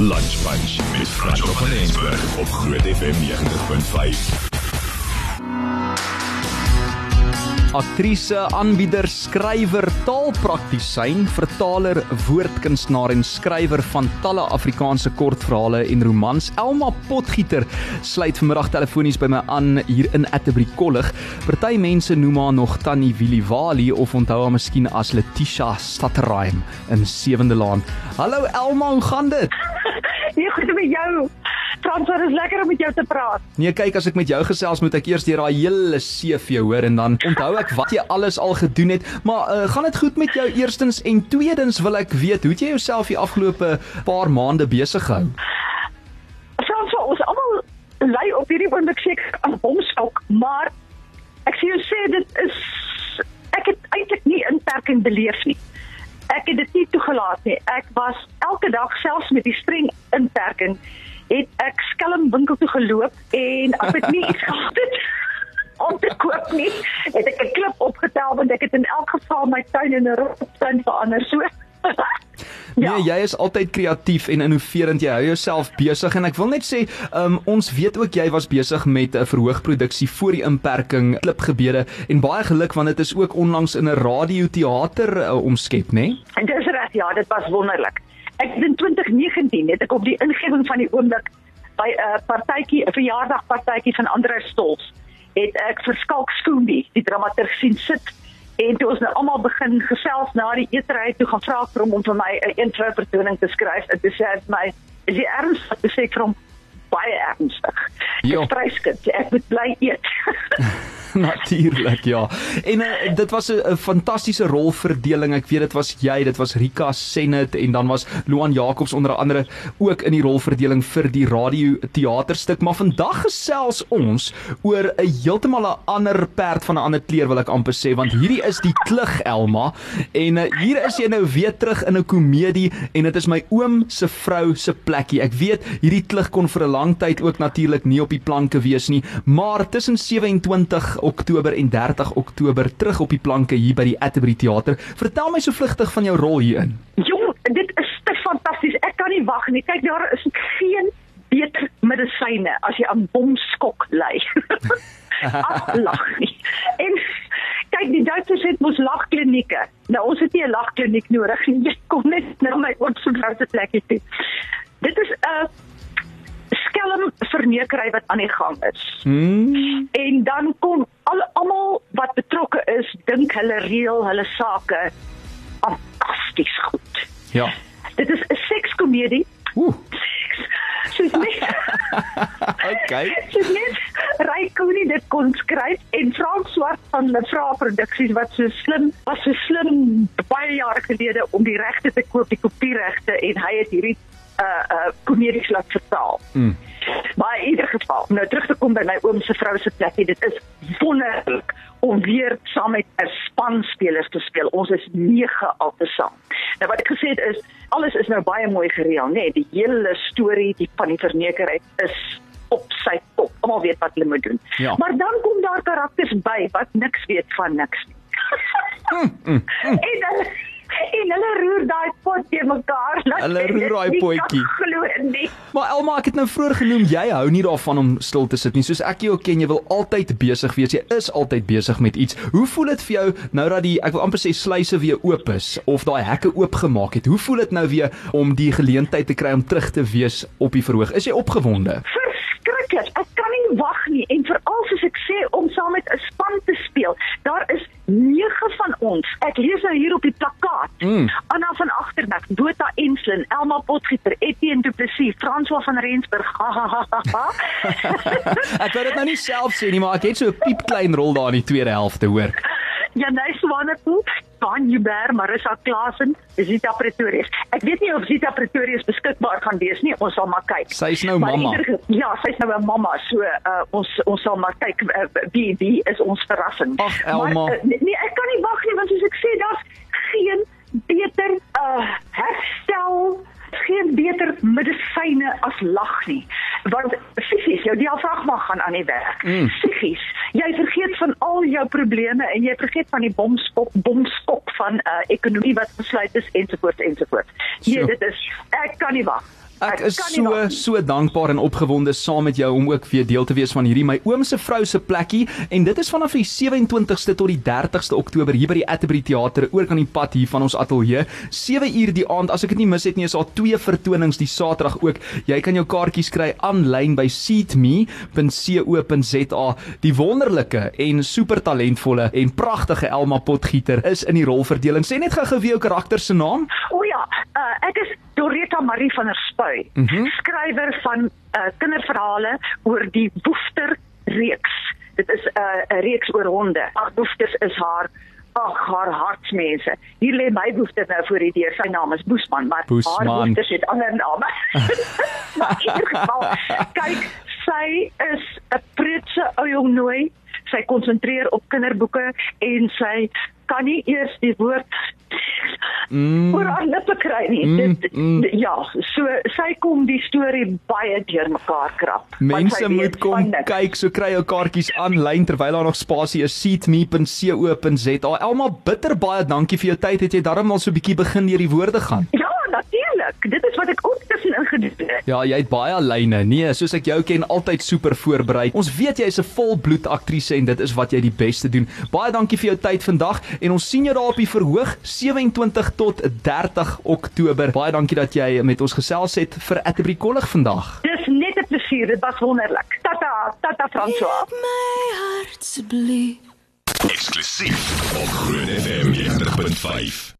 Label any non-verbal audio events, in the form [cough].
Lunch Punch met Frans van Rensburg op Groot FM 90.5. Aktrise, aanbieder, skrywer, taalpraktisyn, vertaler, woordkunstenaar en skrywer van talle Afrikaanse kortverhale en romans, Elma Potgieter sluit vanmiddag telefonies by my aan hier in Atterbury Kollig. Party mense noem haar nog Tannie Willivali of onthou haar miskien as Letitia Stadteraim in Sewende Laan. Hallo Elma, hoe gaan dit? Nee, goed met jou. Frans, dit is lekker om met jou te praat. Nee, kyk as ek met jou gesels moet ek eers deur daai hele CV hoor en dan onthou ek wat jy alles al gedoen het. Maar uh, gaan dit goed met jou eerstens en tweedens wil ek weet hoe het jy jouself die afgelope paar maande besig gehou? Frans, ons almal lei op hierdie oomblik seker aan bomskok, maar ek sê jou sê dit is ek het eintlik nie inperking beleef nie. Ek het dit nie toegelaat nie. Ek was elke dag selfs met die streng inperking het ek skelm winkel toe geloop en as ek nie iets gehad het [laughs] om te koop nie, het ek 'n klip opgetel want ek het in elk geval my tuin in 'n rottuin verander so. [laughs] Ja. Nee, jy is altyd kreatief en innoverend. Jy hou jouself besig en ek wil net sê, um, ons weet ook jy was besig met 'n verhoogproduksie voor die inperking klipgebede en baie geluk want dit is ook onlangs in 'n radioteater uh, omskep, né? Nee? Dis reg, ja, dit was wonderlik. Ek in 2019 het ek op die ingewing van die oomblik by 'n uh, partytjie, 'n verjaardagpartytjie van Andre Stols, het ek vir Skalk Skoombie, die dramaturg sien sit En toe ons nou almal begin gesels na die eetery toe gaan vra vir hom om vir my 'n intro vertoning te skryf. Dit sê hy my, "Is jy ernstig?" Ek sê vir hom, "Baie ernstig." Ek vryskut, ek moet bly eet. [laughs] [laughs] Natuurlik, ja. En uh, dit was 'n fantastiese rolverdeling. Ek weet dit was jy, dit was Rika Senet en dan was Luan Jacobs onder andere ook in die rolverdeling vir die radio teaterstuk. Maar vandag gesels ons oor 'n heeltemal 'n ander perd van 'n ander kleur wil ek amper sê, want hierdie is die klug Elma en uh, hier is jy nou weer terug in 'n komedie en dit is my oom se vrou se plekkie. Ek weet hierdie klug kon vir 'n lang tyd ook natuurlik nie op die planke wees nie, maar tussen 27 Oktober en 30 Oktober terug op die planke hier by die Atterbury Theater. Vertel my so vlugtig van jou rol hierin. Jong, dit is te fantasties. Ek kan nie wag nie. Kyk, daar is geen beter medisyne as jy aan bomskok ly. [laughs] Ag, lag nie. En kyk, die Duitsers het mos lagklinieke. Nou ons het nie 'n lagkliniek nodig nie. Jy kom net na my oop so groot plekkie toe. Dit is 'n uh, skelm vernekery wat aan die gang is. Hmm. En dan kom al almal wat betrokke is, dink hulle reël hulle sake fantasties goed. Ja. Dit is 'n sekskomedie. Ooh. Soos net. [laughs] okay. Soos net Ry Koenie dit kon skryf en Frans Swart van Lefra Produksies wat so slim was so slim baie jare gelede om die regte te koop, die kopieregte en hy het hierdie uh uh komedies laat vertaal. Mm. Maar in ieder geval, nou terug te kom by my oom se vrou se plekkie, dit is wonderlik om weer saam met 'n span spelers te speel. Ons is 9 altesaam. Nou wat ek gesê het is, alles is nou baie mooi gereël, nê? Nee, die hele storie, die van die vernekerheid is op sy top. Almal weet wat hulle moet doen. Ja. Maar dan kom daar karakters by wat niks weet van niks nie. Mm, mm, mm. en dan [laughs] en hulle roer daai pot te mekaar. laat Hulle roer daai potjie. Glo nie. Maar Elma, ek het nou vroeër genoem jy hou nie daarvan om stil te sit nie. Soos ek jou ken, jy wil altyd besig wees. Jy is altyd besig met iets. Hoe voel dit vir jou nou dat die ek wil amper sê sluise weer oop is of daai hekke oopgemaak het? Hoe voel dit nou weer om die geleentheid te kry om terug te wees op die verhoog? Is jy opgewonde? Verskriklik. Ek kan nie wag nie en veral soos ek sê om saam met 'n span te speel. Daar is 9 van ons. Ek lees nou hier op die plakkaat. Mm. Anna van Agterberg, Dota Enslin, Elma Potgieter, Etienne Du Plessis, François van Rensburg. [laughs] Ek wou dit nou nie self sê nie, maar ek het so 'n piepklein rol daar in die tweede helfte, hoor. Janey Swanepoel, Van Jubber, Marissa Klasen, Zita Pretorius. Ek weet nie of Zita Pretorius beskikbaar gaan wees nie, ons sal maar kyk. Sy's nou Maar in mamma. ieder Ja, sy's nou 'n mamma, so uh, ons ons sal maar kyk uh, wie wie is ons verrassing. Ag, Elma. Maar, uh, nee, ek kan nie wag nie want soos ek sê, daar's geen beter uh, herstel geen beter medisyne as lag nie. Want fisies jou diafragma gaan aan die werk. Mm. Psigies, jy vergeet van al jou probleme en jy vergeet van die bomskop bomskop van uh, ekonomie wat gesluit is ensovoorts ensovoorts. Nee, Sjoe. dit is ek kan nie wag. Ek is so so dankbaar en opgewonde saam met jou om ook weer deel te wees van hierdie my oom se vrou se plekkie. En dit is vanaf die 27ste tot die 30ste Oktober hier by die Atterbury Theater oor kan die pad hier van ons ateljee. 7 uur die aand as ek dit nie mis het nie is daar twee vertonings die Saterdag ook. Jy kan jou kaartjies kry aanlyn by seatme.co.za die wonderlike en super talentvolle en pragtige Elma Potgieter is in die rolverdeling. Sê net gou-gou wie jou karakter se naam? O ja, uh, ek is Doretta Marie van der Spuy, mm -hmm. skrywer van uh, kinderverhale oor die Woester reeks. Dit is 'n uh, reeks oor honde. Ag Woesters is haar ag haar hartsmense. Hier lê my Woester nou voor die deur. Sy naam is Boesman, maar Boesman. haar Woesters het ander name. [laughs] maar in ieder geval, kyk, sy is 'n pretse ou jong nooi. Sy konsentreer op kinderboeke en sy kan nie eers die woord mm. oor haar lippe kry nie. Mm, Dit mm. ja, so sy kom die storie baie deurmekaar krap. Mense moet kom kyk, so kry jou kaartjies aanlyn terwyl daar nog spasie is seatme.co.za. Elma bitter baie dankie vir jou tyd. Het jy darm al so 'n bietjie begin deur die woorde gaan? Ja, natuurlik. Dit is wat ek ook gedoen het. Ja, jy het baie lyne. Nee, soos ek jou ken, altyd super voorberei. Ons weet jy's 'n volbloed aktrise en dit is wat jy die beste doen. Baie dankie vir jou tyd vandag en ons sien jou daar op die verhoog 27 tot 30 Oktober. Baie dankie dat jy met ons gesels het vir Atterbury College vandag. Dis net 'n plesier. Dit was wonderlik. Tata, tata François. my hart se bly Eksklusief op Groot FM 90.5.